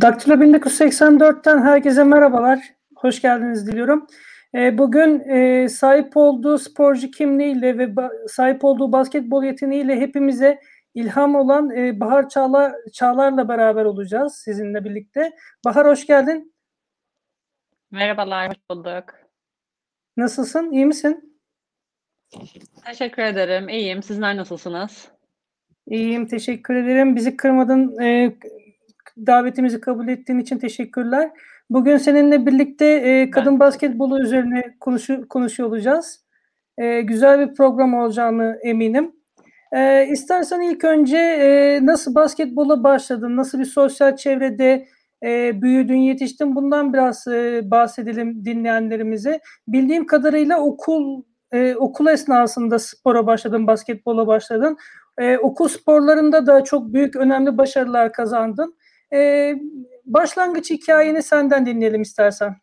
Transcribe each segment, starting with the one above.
Daktilo 1984'ten herkese merhabalar. Hoş geldiniz diliyorum. E, bugün e, sahip olduğu sporcu kimliğiyle ve sahip olduğu basketbol yeteneğiyle hepimize ilham olan e, Bahar Çağlar, Çağlar'la beraber olacağız sizinle birlikte. Bahar hoş geldin. Merhabalar, hoş bulduk. Nasılsın? İyi misin? Teşekkür ederim. İyiyim. Sizler nasılsınız? İyiyim, teşekkür ederim. Bizi kırmadın, e, davetimizi kabul ettiğin için teşekkürler. Bugün seninle birlikte e, kadın Ben- basketbolu üzerine konuşu, konuşuyor olacağız. E, güzel bir program olacağını eminim. E, istersen ilk önce e, nasıl basketbola başladın, nasıl bir sosyal çevrede e, büyüdün, yetiştin bundan biraz e, bahsedelim dinleyenlerimize. Bildiğim kadarıyla okul e, okul esnasında spora başladın, basketbola başladın. E, okul sporlarında da çok büyük, önemli başarılar kazandın. E, başlangıç hikayeni senden dinleyelim istersen.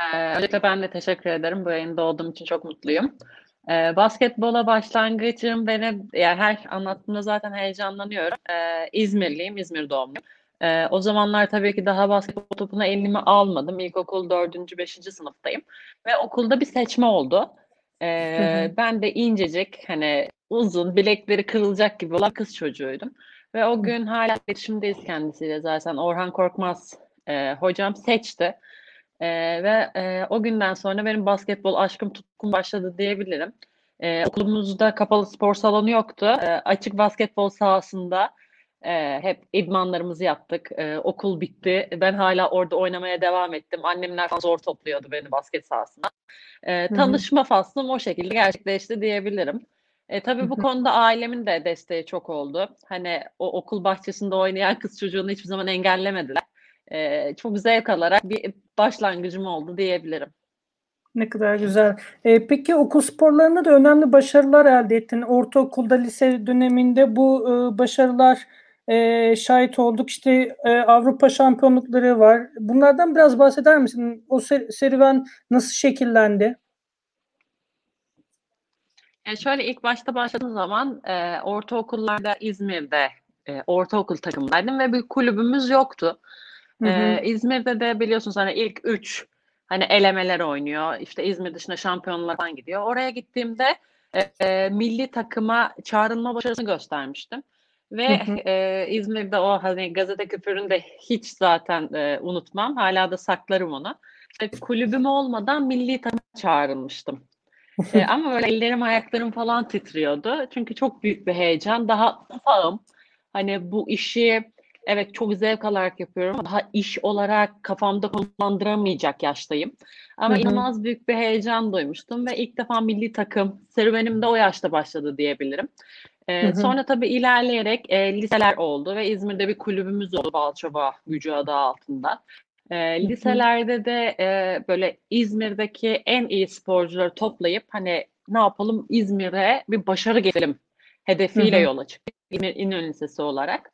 Ee, öncelikle ben de teşekkür ederim. Bu yayında olduğum için çok mutluyum. Ee, basketbola başlangıcım benim, yani her anlattığımda zaten heyecanlanıyorum. Ee, İzmirliyim, İzmir doğumluyum. Ee, o zamanlar tabii ki daha basketbol topuna elimi almadım. İlkokul 4. 5. sınıftayım. Ve okulda bir seçme oldu. Ee, ben de incecik, hani uzun, bilekleri kırılacak gibi olan kız çocuğuydum. Ve o gün hala iletişimdeyiz kendisiyle zaten. Orhan Korkmaz e, hocam seçti. Ee, ve e, o günden sonra benim basketbol aşkım tutkum başladı diyebilirim. Ee, okulumuzda kapalı spor salonu yoktu. Ee, açık basketbol sahasında e, hep idmanlarımızı yaptık. Ee, okul bitti. Ben hala orada oynamaya devam ettim. Annemler falan zor topluyordu beni basket sahasına. Hı. tanışma faslım o şekilde gerçekleşti diyebilirim. E, tabii bu konuda ailemin de desteği çok oldu. Hani o okul bahçesinde oynayan kız çocuğunu hiçbir zaman engellemediler. E, çok zevk alarak bir başlangıcım oldu diyebilirim. Ne kadar güzel. E, peki okul sporlarında da önemli başarılar elde ettin. Ortaokulda, lise döneminde bu e, başarılar e, şahit olduk. İşte e, Avrupa şampiyonlukları var. Bunlardan biraz bahseder misin? O ser- serüven nasıl şekillendi? Yani şöyle ilk başta başladığım zaman e, ortaokullarda İzmir'de e, ortaokul takımındaydım ve bir kulübümüz yoktu. Hı hı. E, İzmir'de de biliyorsunuz hani ilk üç hani elemeler oynuyor. İşte İzmir dışında şampiyonlar falan gidiyor. Oraya gittiğimde e, e, milli takıma çağrılma başarısını göstermiştim. Ve Hı hı. e, İzmir'de o hani gazete küpürünü de hiç zaten e, unutmam. Hala da saklarım onu. İşte kulübüm olmadan milli takıma çağrılmıştım. E, ama böyle ellerim ayaklarım falan titriyordu. Çünkü çok büyük bir heyecan. Daha ufağım. Hani bu işi evet çok zevk alarak yapıyorum. Daha iş olarak kafamda konumlandıramayacak yaştayım. Ama Hı hı. inanılmaz büyük bir heyecan duymuştum ve ilk defa milli takım serüvenim de o yaşta başladı diyebilirim. E, Hı hı. sonra tabii ilerleyerek e, liseler oldu ve İzmir'de bir kulübümüz oldu Balçova Gücü adı altında. E, liselerde de e, böyle İzmir'deki en iyi sporcuları toplayıp hani ne yapalım İzmir'e bir başarı getirelim hedefiyle Hı hı. yola çıktık. İzmir İnönü Lisesi olarak.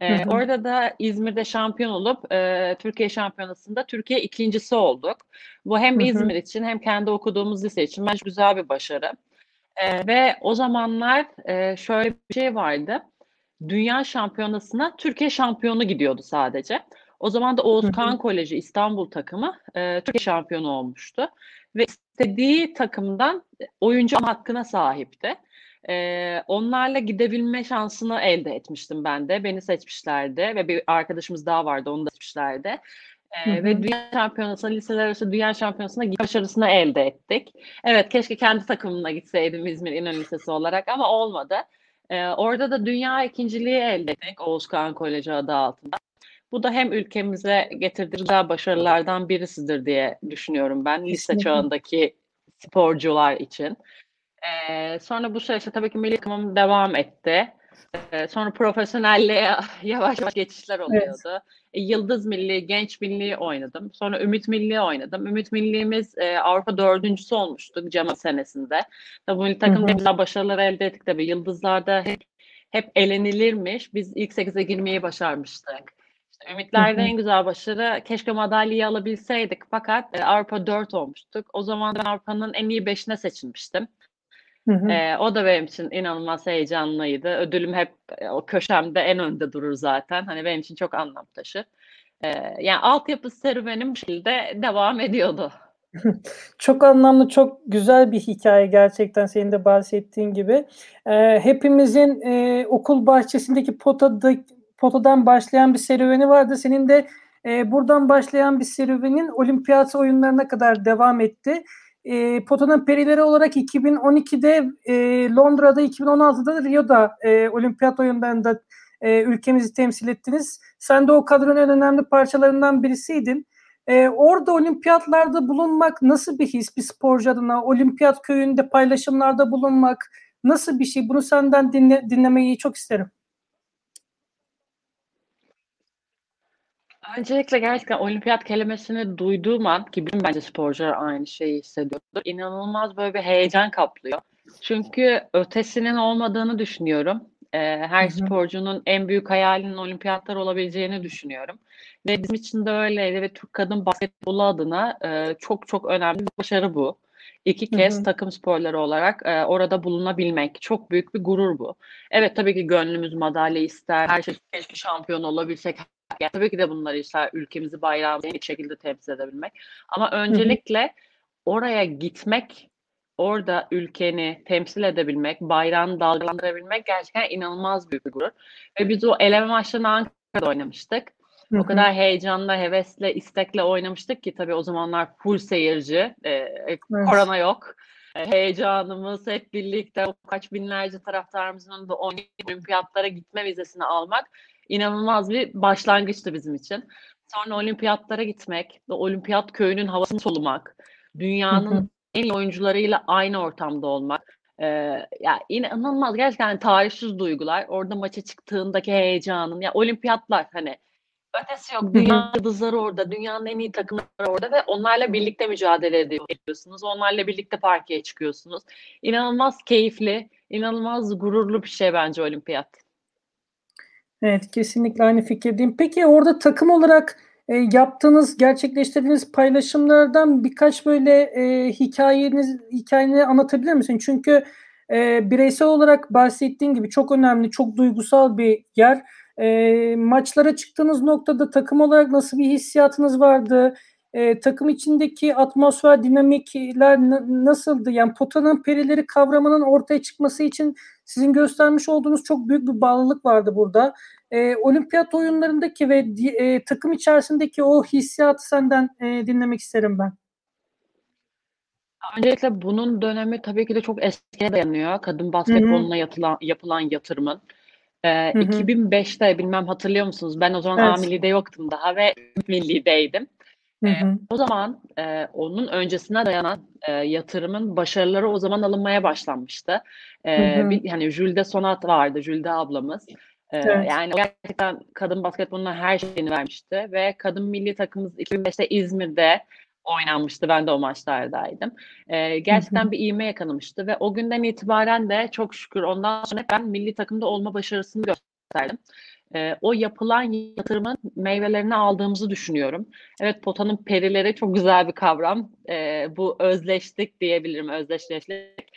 E, hı. orada da İzmir'de şampiyon olup e, Türkiye şampiyonasında Türkiye ikincisi olduk. Bu hem Hı hı. İzmir için hem kendi okuduğumuz lise için bence güzel bir başarı. E, ve o zamanlar e, şöyle bir şey vardı. Dünya şampiyonasına Türkiye şampiyonu gidiyordu sadece. O zaman da Oğuz Hı hı. Kağan Koleji İstanbul takımı e, Türkiye şampiyonu olmuştu. Ve istediği takımdan oyuncu hakkına sahipti. E, onlarla gidebilme şansını elde etmiştim ben de. Beni seçmişlerdi ve bir arkadaşımız daha vardı onu da seçmişlerdi. Hı E, ve hı. dünya şampiyonasına, liseler arası dünya şampiyonasına başarısını elde ettik. Evet keşke kendi takımına gitseydim İzmir İnönü Lisesi olarak ama olmadı. Ee, orada da dünya ikinciliği elde ettik Oğuz Kağan Koleji adı altında. Bu da hem ülkemize getirdiği başarılardan birisidir diye düşünüyorum ben lise çağındaki sporcular için. Ee, sonra bu süreçte tabii ki milli takımım devam etti. Ee, sonra profesyonelliğe yavaş yavaş geçişler Evet. oluyordu. E, Yıldız Milli, Genç Milli oynadım. Sonra Ümit Milli oynadım. Ümit Milli'miz e, Avrupa dördüncüsü olmuştuk Cema senesinde. Tabii milli takımda güzel başarılar elde ettik tabii. Yıldızlarda hep, hep elenilirmiş. Biz ilk 8'e girmeyi başarmıştık. Ümitlerde en güzel başarı keşke madalyayı alabilseydik. Fakat e, Avrupa 4 olmuştuk. O zaman ben Avrupa'nın en iyi 5'ine seçilmiştim. Hı hı. E, o da benim için inanılmaz heyecanlıydı. Ödülüm hep e, o köşemde en önde durur zaten. Hani benim için çok anlam taşır. E, yani altyapı serüvenim bu şekilde devam ediyordu. çok anlamlı, çok güzel bir hikaye gerçekten senin de bahsettiğin gibi. E, hepimizin e, okul bahçesindeki potada, potadan başlayan bir serüveni vardı. Senin de e, buradan başlayan bir serüvenin olimpiyat oyunlarına kadar devam etti. E, Potanın perileri olarak 2012'de e, Londra'da, 2016'da Rio'da e, olimpiyat oyunlarında e, ülkemizi temsil ettiniz. Sen de o kadronun en önemli parçalarından birisiydin. E, orada olimpiyatlarda bulunmak nasıl bir his bir sporcu adına? Olimpiyat köyünde paylaşımlarda bulunmak nasıl bir şey? Bunu senden dinle, dinlemeyi çok isterim. Öncelikle gerçekten olimpiyat kelimesini duyduğum an ki bütün bence sporcular aynı şeyi hissediyordur. İnanılmaz böyle bir heyecan kaplıyor. Çünkü ötesinin olmadığını düşünüyorum. Ee, her hı hı. sporcunun en büyük hayalinin olimpiyatlar olabileceğini düşünüyorum. Ve bizim için de öyleydi ve Türk kadın basketbolu adına e, çok çok önemli bir başarı bu. İki kez hı hı. takım sporları olarak e, orada bulunabilmek çok büyük bir gurur bu. Evet tabii ki gönlümüz madalya ister. Her şey keşke şampiyon olabilsek yani tabii ki de bunları işte ülkemizi bayrağımızı bir şekilde temsil edebilmek. Ama öncelikle hı hı. oraya gitmek, orada ülkeni temsil edebilmek, bayrağını dalgalandırabilmek gerçekten inanılmaz büyük bir gurur. Ve biz o eleme maçlarını Ankara'da oynamıştık. Hı-hı. O kadar heyecanla, hevesle, istekle oynamıştık ki tabii o zamanlar full seyirci, ee, evet. korona yok. Ee, heyecanımız hep birlikte o kaç binlerce taraftarımızın da olimpiyatlara gitme vizesini almak inanılmaz bir başlangıçtı bizim için. Sonra olimpiyatlara gitmek, olimpiyat köyünün havasını solumak, dünyanın hı hı. en iyi oyuncularıyla aynı ortamda olmak. Ee, ya inanılmaz gerçekten tarihsiz duygular. Orada maça çıktığındaki heyecanın ya olimpiyatlar hani ötesi yok. Dünya yıldızları orada, dünyanın en iyi takımları orada ve onlarla birlikte mücadele ediyorsunuz. Onlarla birlikte parkeye çıkıyorsunuz. İnanılmaz keyifli, inanılmaz gururlu bir şey bence olimpiyat. Evet, kesinlikle aynı fikirdeyim. Peki orada takım olarak e, yaptığınız, gerçekleştirdiğiniz paylaşımlardan birkaç böyle e, hikayeniz hikayeni anlatabilir misin? Çünkü e, bireysel olarak bahsettiğin gibi çok önemli, çok duygusal bir yer. E, maçlara çıktığınız noktada takım olarak nasıl bir hissiyatınız vardı? E, takım içindeki atmosfer, dinamikler nasıldı? Yani potanın perileri kavramının ortaya çıkması için sizin göstermiş olduğunuz çok büyük bir bağlılık vardı burada. E, olimpiyat oyunlarındaki ve e, takım içerisindeki o hissiyatı senden e, dinlemek isterim ben. Öncelikle bunun dönemi tabii ki de çok eskiye dayanıyor. Kadın basketboluna yatılan, yapılan yatırımın. Ee, 2005'te bilmem hatırlıyor musunuz? Ben o zaman evet. A millide yoktum daha ve millideydim. Hı hı. o zaman e, onun öncesine dayanan e, yatırımın başarıları o zaman alınmaya başlanmıştı. E, hı hı. Bir, hani Jülde Sonat vardı, Jülde ablamız. E, evet. Yani gerçekten kadın basketboluna her şeyini vermişti ve kadın milli takımımız 2005'te İzmir'de oynanmıştı. Ben de o maçlardaydım. E, gerçekten bir iğme yakalamıştı ve o günden itibaren de çok şükür ondan sonra ben milli takımda olma başarısını gösterdim e, o yapılan yatırımın meyvelerini aldığımızı düşünüyorum. Evet potanın perileri çok güzel bir kavram. E, bu özleştik diyebilirim, özdeşleştik.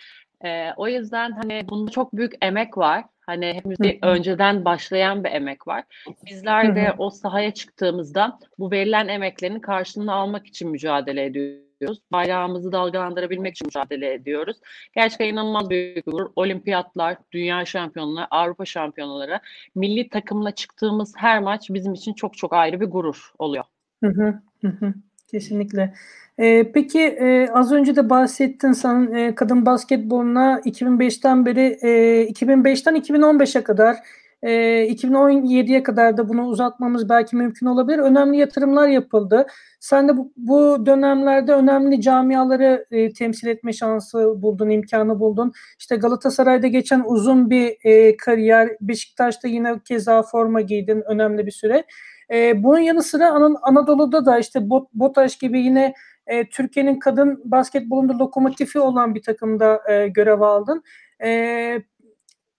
E, o yüzden hani bunda çok büyük emek var. Hani hepimizde önceden başlayan bir emek var. Bizler de o sahaya çıktığımızda bu verilen emeklerin karşılığını almak için mücadele ediyoruz ediyoruz. Bayrağımızı dalgalandırabilmek için mücadele ediyoruz. Gerçekten inanılmaz büyük bir gurur. Olimpiyatlar, dünya şampiyonları, Avrupa şampiyonaları, milli takımla çıktığımız her maç bizim için çok çok ayrı bir gurur oluyor. Hı hı, hı. Kesinlikle. Ee, peki e, az önce de bahsettin sen e, kadın basketboluna 2005'ten beri e, 2005'ten 2015'e kadar e, 2017'ye kadar da bunu uzatmamız belki mümkün olabilir. Önemli yatırımlar yapıldı. Sen de bu, bu dönemlerde önemli camiaları e, temsil etme şansı buldun, imkanı buldun. İşte Galatasaray'da geçen uzun bir e, kariyer, Beşiktaş'ta yine keza forma giydin önemli bir süre. E, bunun yanı sıra An- Anadolu'da da işte Bot, Botaş gibi yine e, Türkiye'nin kadın basketbolunda lokomotifi olan bir takımda e, görev aldın. E,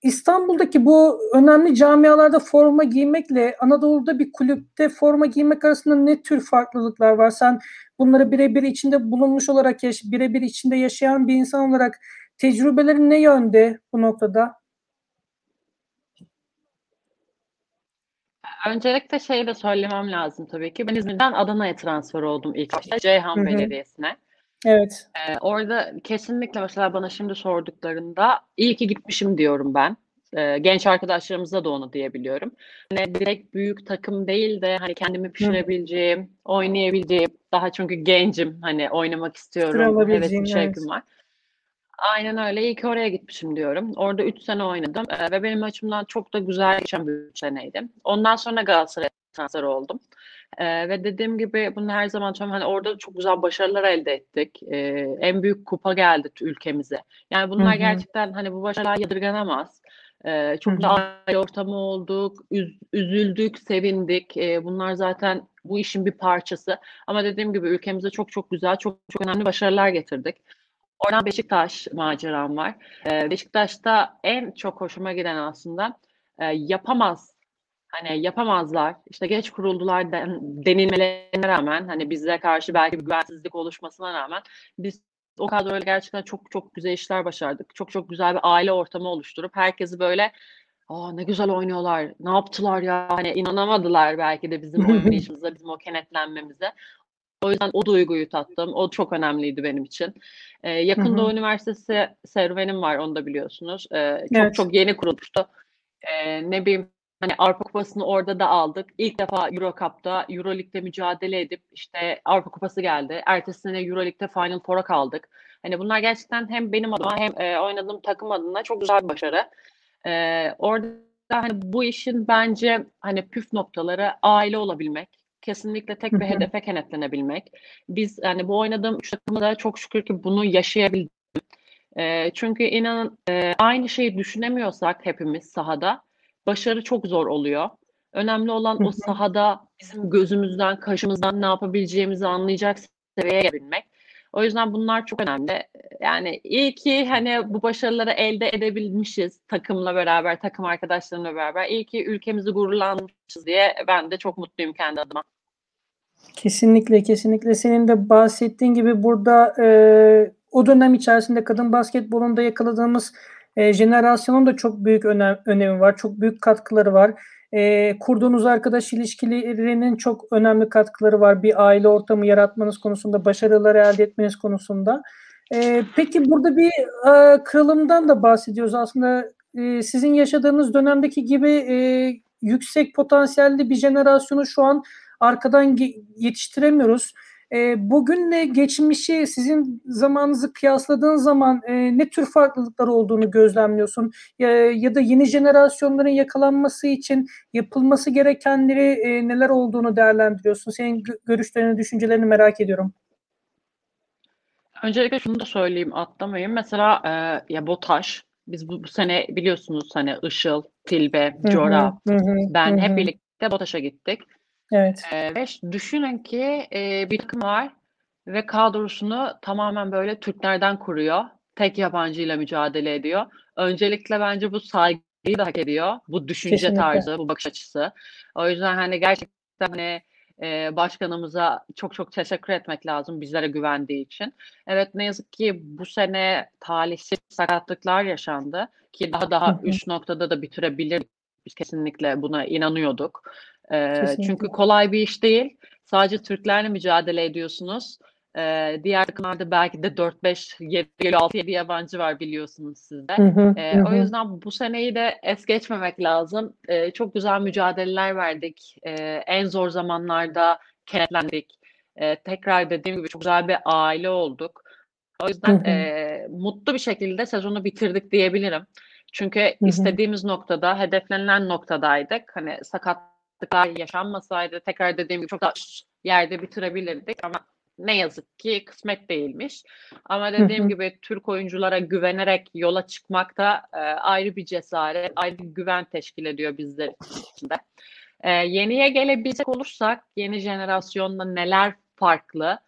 İstanbul'daki bu önemli camialarda forma giymekle Anadolu'da bir kulüpte forma giymek arasında ne tür farklılıklar var? Sen bunları birebir içinde bulunmuş olarak, birebir içinde yaşayan bir insan olarak tecrübelerin ne yönde bu noktada? Öncelikle şeyi de söylemem lazım tabii ki. Ben İzmir'den Adana'ya transfer oldum ilk başta Ceyhan Hı hı. Belediyesi'ne. Evet. Ee, orada kesinlikle mesela bana şimdi sorduklarında iyi ki gitmişim diyorum ben. Ee, genç arkadaşlarımıza da onu diyebiliyorum. Hani direkt büyük takım değil de hani kendimi pişirebileceğim, oynayabileceğim. Daha çünkü gencim hani oynamak istiyorum. olabileceğin, Hevesim, evet. şevkim var. Aynen öyle. İyi ki oraya gitmişim diyorum. Orada 3 sene oynadım Ee, ve benim açımdan çok da güzel geçen bir seneydi. Ondan sonra Galatasaray'a transfer oldum. Ee, ve dediğim gibi bunu her zaman söylüyorum. Hani orada çok güzel başarılar elde ettik. Ee, en büyük kupa geldi ülkemize. Yani bunlar Hı hı. gerçekten hani bu başarılar yadırganamaz. Ee, çok Hı hı. güzel aile ortamı olduk, üz- üzüldük, sevindik. Ee, bunlar zaten bu işin bir parçası. Ama dediğim gibi ülkemize çok çok güzel, çok çok önemli başarılar getirdik. Oradan Beşiktaş maceram var. Ee, Beşiktaş'ta en çok hoşuma giden aslında e, yapamaz hani yapamazlar işte geç kuruldular den, denilmelerine rağmen hani bize karşı belki bir güvensizlik oluşmasına rağmen biz o kadroyla gerçekten çok çok güzel işler başardık. Çok çok güzel bir aile ortamı oluşturup herkesi böyle Aa ne güzel oynuyorlar. Ne yaptılar ya? Hani inanamadılar belki de bizim oynayışımıza, bizim o kenetlenmemize. O yüzden o duyguyu tattım. O çok önemliydi benim için. Ee, yakın Hı hı. Üniversitesi serüvenim var, onu da biliyorsunuz. Ee, çok Evet. çok yeni kurulmuştu. Ee, ne bileyim hani Avrupa Kupası'nı orada da aldık. İlk defa Euro Cup'ta Euro Lig'de mücadele edip işte Avrupa Kupası geldi. Ertesi sene Euro Lig'de Final Four'a kaldık. Hani bunlar gerçekten hem benim adıma hem e, oynadığım takım adına çok güzel bir başarı. Ee, orada hani bu işin bence hani püf noktaları aile olabilmek. Kesinlikle tek bir hedefe kenetlenebilmek. Biz hani bu oynadığım üç takımda da çok şükür ki bunu yaşayabildim. Ee, çünkü inanın e, aynı şeyi düşünemiyorsak hepimiz sahada başarı çok zor oluyor. Önemli olan o sahada bizim gözümüzden, kaşımızdan ne yapabileceğimizi anlayacak seviyeye gelebilmek. O yüzden bunlar çok önemli. Yani iyi ki hani bu başarıları elde edebilmişiz takımla beraber, takım arkadaşlarımla beraber. İyi ki ülkemizi gururlandırmışız diye ben de çok mutluyum kendi adıma. Kesinlikle, kesinlikle. Senin de bahsettiğin gibi burada e, o dönem içerisinde kadın basketbolunda yakaladığımız e, jenerasyonun da çok büyük önem, önemi var. Çok büyük katkıları var. E, kurduğunuz arkadaş ilişkilerinin çok önemli katkıları var. Bir aile ortamı yaratmanız konusunda, başarıları elde etmeniz konusunda. E, peki burada bir e, kırılımdan da bahsediyoruz. Aslında e, sizin yaşadığınız dönemdeki gibi e, yüksek potansiyelli bir jenerasyonu şu an arkadan yetiştiremiyoruz. E, bugünle geçmişi sizin zamanınızı kıyasladığın zaman e, ne tür farklılıklar olduğunu gözlemliyorsun? Ya, ya da yeni jenerasyonların yakalanması için yapılması gerekenleri e, neler olduğunu değerlendiriyorsun? Senin görüşlerini, düşüncelerini merak ediyorum. Öncelikle şunu da söyleyeyim, atlamayayım. Mesela e, ya BOTAŞ, biz bu, bu sene biliyorsunuz hani Işıl, Tilbe, Cora, Hı hı, ben hı hep birlikte BOTAŞ'a gittik. Evet. Ve düşünün ki e, bir takım var ve kadrosunu tamamen böyle Türklerden kuruyor. Tek yabancıyla mücadele ediyor. Öncelikle bence bu saygıyı da hak ediyor. Bu düşünce Kesinlikle. tarzı, bu bakış açısı. O yüzden hani gerçekten hani e, başkanımıza çok çok teşekkür etmek lazım bizlere güvendiği için. Evet ne yazık ki bu sene talihsiz sakatlıklar yaşandı ki daha daha üst noktada da bitirebilirdik. Biz kesinlikle buna inanıyorduk. Kesinlikle. çünkü kolay bir iş değil. Sadece Türklerle mücadele ediyorsunuz. Ee, diğer takımlarda belki de 4-5, 7, 6, 7 yabancı var biliyorsunuz siz de. Hı hı, hı o yüzden bu seneyi de es geçmemek lazım. Ee, çok güzel mücadeleler verdik. Ee, en zor zamanlarda kenetlendik. Ee, tekrar dediğim gibi çok güzel bir aile olduk. O yüzden hı. e, mutlu bir şekilde sezonu bitirdik diyebilirim. Çünkü Hı hı. istediğimiz noktada, hedeflenilen noktadaydık. Hani sakatlıklar yaşanmasaydı tekrar dediğim gibi çok daha yerde bitirebilirdik ama ne yazık ki kısmet değilmiş. Ama dediğim gibi Türk oyunculara güvenerek yola çıkmak da e, ayrı bir cesaret, ayrı bir güven teşkil ediyor bizler için de. E, yeniye gelebilecek olursak yeni jenerasyonda neler farklı?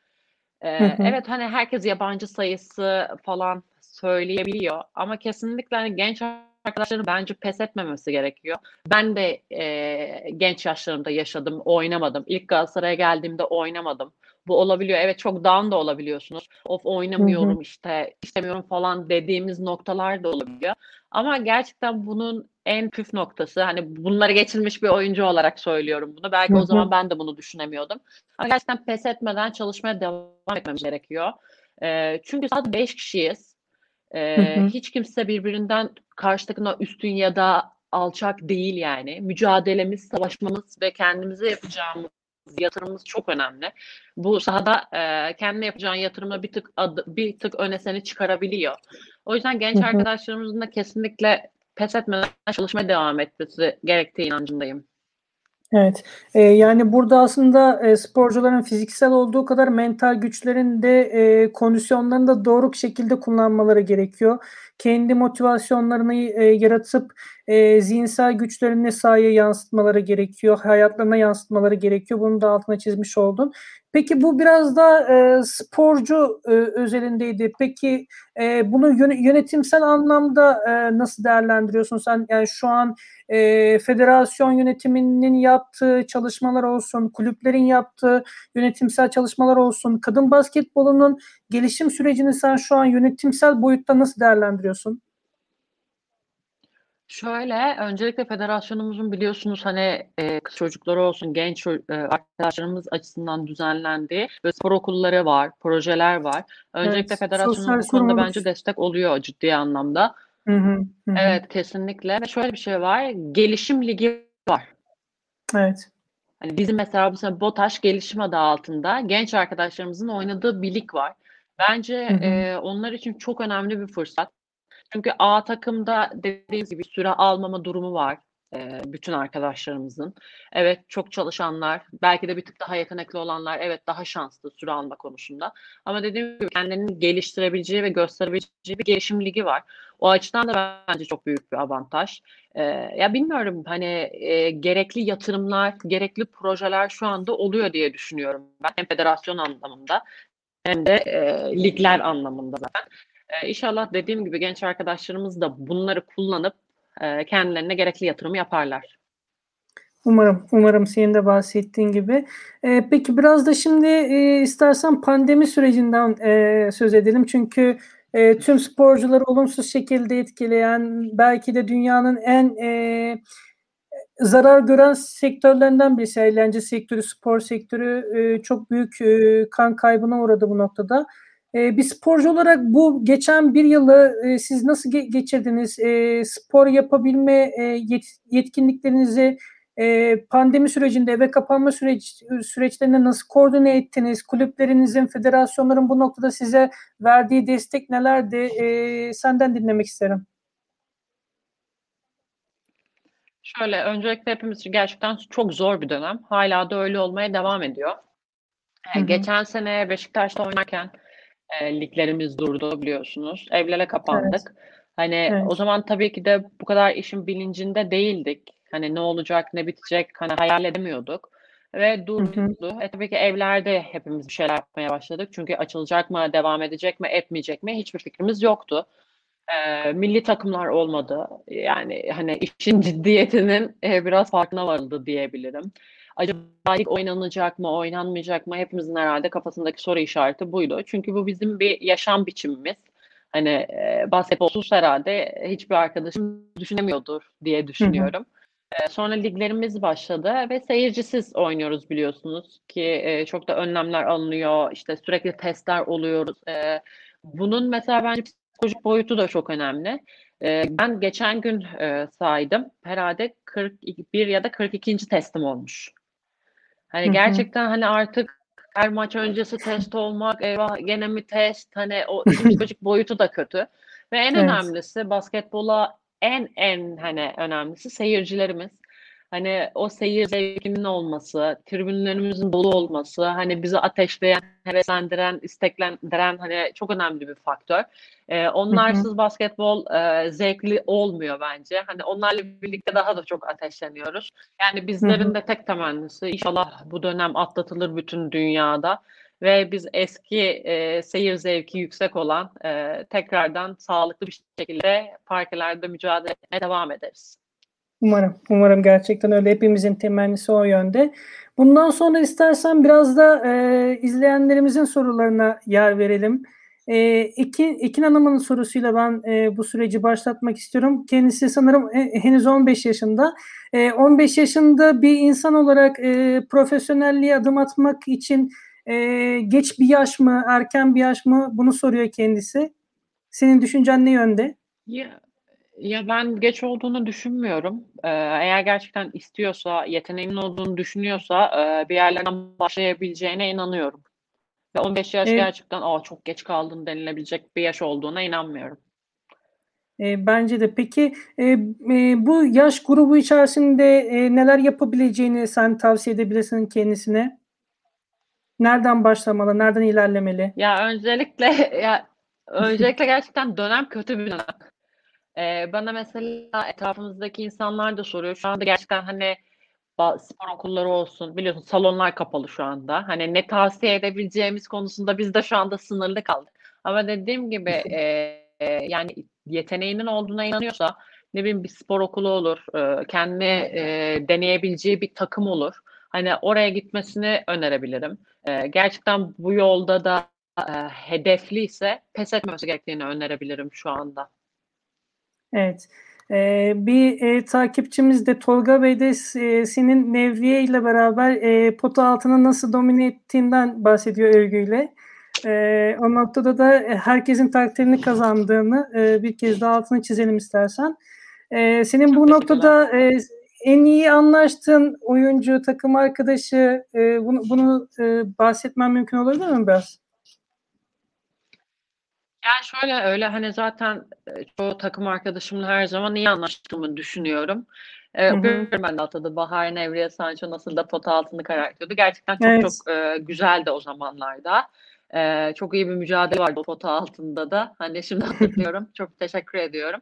E, evet hani herkes yabancı sayısı falan söyleyebiliyor ama kesinlikle hani genç arkadaşların bence pes etmemesi gerekiyor. Ben de e, genç yaşlarımda yaşadım, oynamadım. İlk Galatasaray'a geldiğimde oynamadım. Bu olabiliyor. Evet çok down da olabiliyorsunuz. Of oynamıyorum hı hı. işte, istemiyorum falan dediğimiz noktalar da olabiliyor. Ama gerçekten bunun en püf noktası hani bunları geçilmiş bir oyuncu olarak söylüyorum bunu. Belki hı hı. o zaman ben de bunu düşünemiyordum. Ama gerçekten pes etmeden çalışmaya devam etmemiz gerekiyor. E, çünkü sadece 5 kişiyiz. E, hı hı. Hiç kimse birbirinden karşı üstün ya da alçak değil yani. Mücadelemiz, savaşmamız ve kendimize yapacağımız yatırımımız çok önemli. Bu sahada e, kendine yapacağın yatırımla bir tık adı, bir tık öne seni çıkarabiliyor. O yüzden genç hı hı. arkadaşlarımızın da kesinlikle pes etmeden çalışmaya devam etmesi gerektiği inancındayım. Evet. Eee, yani, burada aslında, eee, sporcuların fiziksel olduğu kadar mental güçlerin de, eee, kondisyonlarını da doğru şekilde kullanmaları gerekiyor. Kendi motivasyonlarını, eee, yaratıp, eee, zihinsel güçlerini sahaya yansıtmaları gerekiyor. Hayatlarına yansıtmaları gerekiyor. Bunu da altına çizmiş oldun. Peki bu biraz da, eee, sporcu, eee, özelindeydi. Peki, eee, bunu yöne yönetimsel anlamda, eee, nasıl değerlendiriyorsun sen? Yani, şu an, eee, federasyon yönetiminin yaptığı çalışmalar olsun, kulüplerin yaptığı yönetimsel çalışmalar olsun, kadın basketbolunun gelişim sürecini sen şu an yönetimsel boyutta nasıl değerlendiriyorsun? Şöyle, öncelikle federasyonumuzun biliyorsunuz hani e, kız çocukları olsun, genç e, arkadaşlarımız açısından düzenlendiği ve spor okulları var, projeler var. Öncelikle evet, federasyonumuz bu konuda bence destek oluyor ciddi anlamda. Hı hı, hı. Evet, kesinlikle. Ve şöyle bir şey var, gelişim ligi var. Evet. Hani bizim mesela bu sene BOTAŞ gelişim adı altında genç arkadaşlarımızın oynadığı bir lig var. Bence hı hı. E, onlar için çok önemli bir fırsat. Çünkü A takımda dediğimiz gibi süre almama durumu var bütün arkadaşlarımızın. Evet çok çalışanlar, belki de bir tık daha yetenekli olanlar evet daha şanslı süre alma konusunda. Ama dediğim gibi kendini geliştirebileceği ve gösterebileceği bir gelişim ligi var. O açıdan da bence çok büyük bir avantaj. Ee, ya bilmiyorum hani e, gerekli yatırımlar, gerekli projeler şu anda oluyor diye düşünüyorum ben. Hem federasyon anlamında hem de e, ligler anlamında zaten. E, inşallah dediğim gibi genç arkadaşlarımız da bunları kullanıp e, kendilerine gerekli yatırımı yaparlar. Umarım, umarım senin de bahsettiğin gibi. E, peki biraz da şimdi e, istersen pandemi sürecinden e, söz edelim. Çünkü e, tüm sporcuları olumsuz şekilde etkileyen, belki de dünyanın en e, zarar gören sektörlerinden birisi. Eğlence sektörü, spor sektörü e, çok büyük e, kan kaybına uğradı bu noktada. E, bir sporcu olarak bu geçen bir yılı e, siz nasıl ge- geçirdiniz? E, spor yapabilme e, yet- yetkinliklerinizi e, pandemi sürecinde eve kapanma süreç süreçlerinde nasıl koordine ettiniz? Kulüplerinizin, federasyonların bu noktada size verdiği destek nelerdi? E, senden dinlemek isterim. Şöyle, öncelikle hepimiz için gerçekten çok zor bir dönem. Hala da öyle olmaya devam ediyor. Hı hı. Geçen sene Beşiktaş'ta oynarken e, liglerimiz durdu biliyorsunuz. Evlere kapandık. Evet. Hani evet. o zaman tabii ki de bu kadar işin bilincinde değildik. Hani ne olacak, ne bitecek hani hayal edemiyorduk. Ve durdu. E tabii ki evlerde hepimiz bir şeyler yapmaya başladık. Çünkü açılacak mı, devam edecek mi, etmeyecek mi hiçbir fikrimiz yoktu. E, milli takımlar olmadı. Yani hani işin ciddiyetinin e, biraz farkına varıldı diyebilirim. Acaba lig oynanacak mı, oynanmayacak mı? Hepimizin herhalde kafasındaki soru işareti buydu. Çünkü bu bizim bir yaşam biçimimiz. Hani e, basketbolsuz herhalde hiçbir arkadaşım düşünemiyordur diye düşünüyorum. Hı hı. Sonra liglerimiz başladı ve seyircisiz oynuyoruz biliyorsunuz ki e, çok da önlemler alınıyor. İşte sürekli testler oluyoruz. E, bunun mesela bence psikolojik boyutu da çok önemli. E, ben geçen gün e, saydım. Herhalde 41 ya da 42. testim olmuş. Hani Hı-hı. gerçekten hani artık her maç öncesi test olmak, eyvah gene mi test? Hani o psikolojik boyutu da kötü. Ve en evet. önemlisi basketbola en en hani önemlisi seyircilerimiz. Hani o seyir zevkinin olması, tribünlerimizin dolu olması, hani bizi ateşleyen, heveslendiren, isteklendiren hani çok önemli bir faktör. Ee, onlarsız hı hı. basketbol e, zevkli olmuyor bence. Hani onlarla birlikte daha da çok ateşleniyoruz. Yani bizlerin hı hı. de tek temennisi inşallah bu dönem atlatılır bütün dünyada ve biz eski e, seyir zevki yüksek olan e, tekrardan sağlıklı bir şekilde parkelerde mücadele etmeye devam ederiz. Umarım, umarım gerçekten öyle. Hepimizin temennisi o yönde. Bundan sonra istersen biraz da e, izleyenlerimizin sorularına yer verelim. E, Ekin, Ekin Hanım'ın sorusuyla ben e, bu süreci başlatmak istiyorum. Kendisi sanırım e, henüz 15 yaşında. E, 15 yaşında bir insan olarak e, profesyonelliğe adım atmak için e, geç bir yaş mı, erken bir yaş mı bunu soruyor kendisi. Senin düşüncen ne yönde? Ya, ya ben geç olduğunu düşünmüyorum. Ee, eğer gerçekten istiyorsa, yeteneğinin olduğunu düşünüyorsa e, bir yerlerden başlayabileceğine inanıyorum. Ve 15 yaş Evet. gerçekten Aa, çok geç kaldın denilebilecek bir yaş olduğuna inanmıyorum. E, bence de. Peki e, e, bu yaş grubu içerisinde e, neler yapabileceğini sen tavsiye edebilirsin kendisine? Nereden başlamalı, nereden ilerlemeli? Ya öncelikle ya öncelikle gerçekten dönem kötü bir dönem. Ee, bana mesela etrafımızdaki insanlar da soruyor. Şu anda gerçekten hani spor okulları olsun biliyorsun salonlar kapalı şu anda. Hani ne tavsiye edebileceğimiz konusunda biz de şu anda sınırlı kaldık. Ama dediğim gibi e, e, yani yeteneğinin olduğuna inanıyorsa ne bileyim bir spor okulu olur, e, kendi e, deneyebileceği bir takım olur. Hani oraya gitmesini önerebilirim. E, gerçekten bu yolda da e, hedefli ise pes etmemesi gerektiğini önerebilirim şu anda. Evet. E, bir e, takipçimiz de Tolga Bey de e, senin Nevriye ile beraber e, pota altını nasıl domine ettiğinden bahsediyor övgüyle. E, o noktada da e, herkesin takdirini kazandığını e, bir kez daha altını çizelim istersen. E, senin Çok bu noktada e, en iyi anlaştığın oyuncu, takım arkadaşı e, bunu, bunu e, bahsetmen mümkün olabilir mi biraz? Yani şöyle öyle hani zaten e, çoğu takım arkadaşımla her zaman iyi anlaştığımı düşünüyorum. E, görüyorum ben de altta Bahar Nevriye Sancho nasıl da pota altını karartıyordu. Gerçekten çok Evet. çok e, güzeldi o zamanlarda. E, çok iyi bir mücadele vardı o pota altında da. Hani şimdi hatırlıyorum. çok teşekkür ediyorum.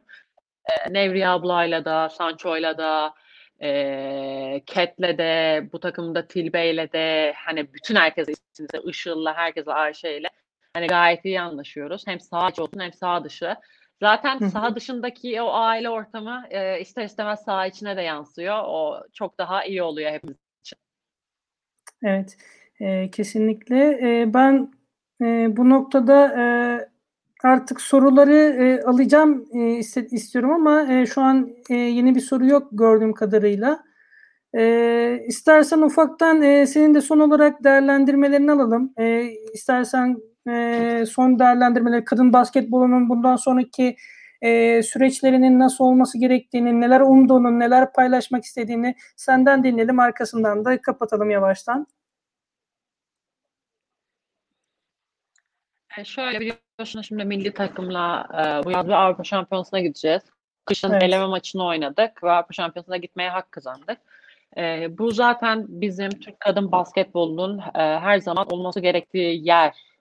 E, Nevriye ablayla da, Sancho'yla da, e, Ket'le de, bu takımda Tilbe'yle de, hani bütün herkese, Işıl'la, herkese, Ayşe'yle hani gayet iyi anlaşıyoruz. Hem sağ içi olsun hem sağ dışı. Zaten saha dışındaki o aile ortamı e, ister istemez saha içine de yansıyor. O çok daha iyi oluyor hepimiz için. Evet, e, kesinlikle. E, ben e, bu noktada e, artık soruları e, alacağım e, iste- istiyorum ama e, şu an e, yeni bir soru yok gördüğüm kadarıyla. E, istersen ufaktan e, senin de son olarak değerlendirmelerini alalım. E, istersen e, son değerlendirmeleri kadın basketbolunun bundan sonraki e, süreçlerinin nasıl olması gerektiğini, neler umduğunu, neler paylaşmak istediğini senden dinleyelim. Arkasından da kapatalım yavaştan. E, şöyle biliyorsun şimdi milli takımla e, bu yaz bir Avrupa Şampiyonası'na gideceğiz. Kışın Evet. eleme maçını oynadık ve Avrupa Şampiyonası'na gitmeye hak kazandık. E, bu zaten bizim Türk kadın basketbolunun e, her zaman olması gerektiği yer.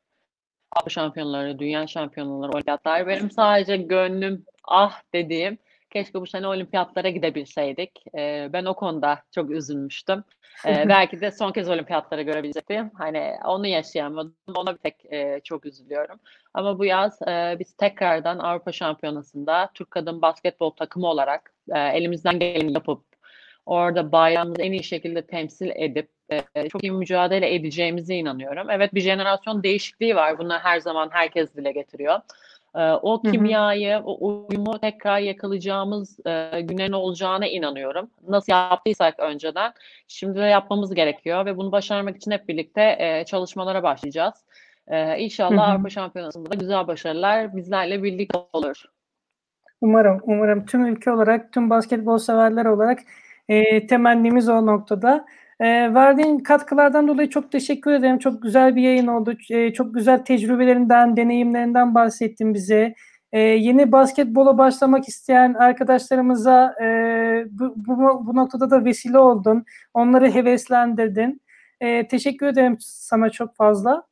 Avrupa şampiyonları, dünya şampiyonları, olimpiyatlar. Benim sadece gönlüm ah dediğim keşke bu sene olimpiyatlara gidebilseydik. E, ben o konuda çok üzülmüştüm. E, belki de son kez olimpiyatları görebilecektim. Hani onu yaşayamadım. Ona bir tek e, çok üzülüyorum. Ama bu yaz e, biz tekrardan Avrupa Şampiyonası'nda Türk kadın basketbol takımı olarak e, elimizden geleni yapıp orada bayrağımızı en iyi şekilde temsil edip e, çok iyi mücadele edeceğimize inanıyorum. Evet bir jenerasyon değişikliği var. Bunu her zaman herkes dile getiriyor. E, o kimyayı, o uyumu tekrar yakalayacağımız e, günlerin olacağına inanıyorum. Nasıl yaptıysak önceden şimdi de yapmamız gerekiyor ve bunu başarmak için hep birlikte e, çalışmalara başlayacağız. E, inşallah. Avrupa Şampiyonası'nda da güzel başarılar bizlerle birlikte olur. Umarım, umarım tüm ülke olarak, tüm basketbol severler olarak e, temennimiz o noktada. E, verdiğin katkılardan dolayı çok teşekkür ederim. Çok güzel bir yayın oldu. E, çok güzel tecrübelerinden, deneyimlerinden bahsettin bize. E, yeni basketbola başlamak isteyen arkadaşlarımıza e, bu, bu, bu noktada da vesile oldun. Onları heveslendirdin. E, teşekkür ederim sana çok fazla.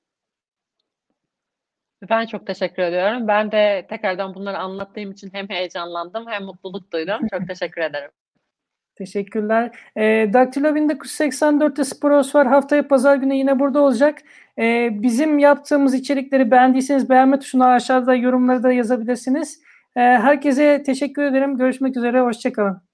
Ben çok teşekkür ediyorum. Ben de tekrardan bunları anlattığım için hem heyecanlandım hem mutluluk duydum. Çok teşekkür ederim. Teşekkürler. E, Daktilo 1984'te Sporos var. Haftaya pazar günü yine burada olacak. E, bizim yaptığımız içerikleri beğendiyseniz beğenme tuşuna aşağıda yorumları da yazabilirsiniz. E, herkese teşekkür ederim. Görüşmek üzere. Hoşçakalın.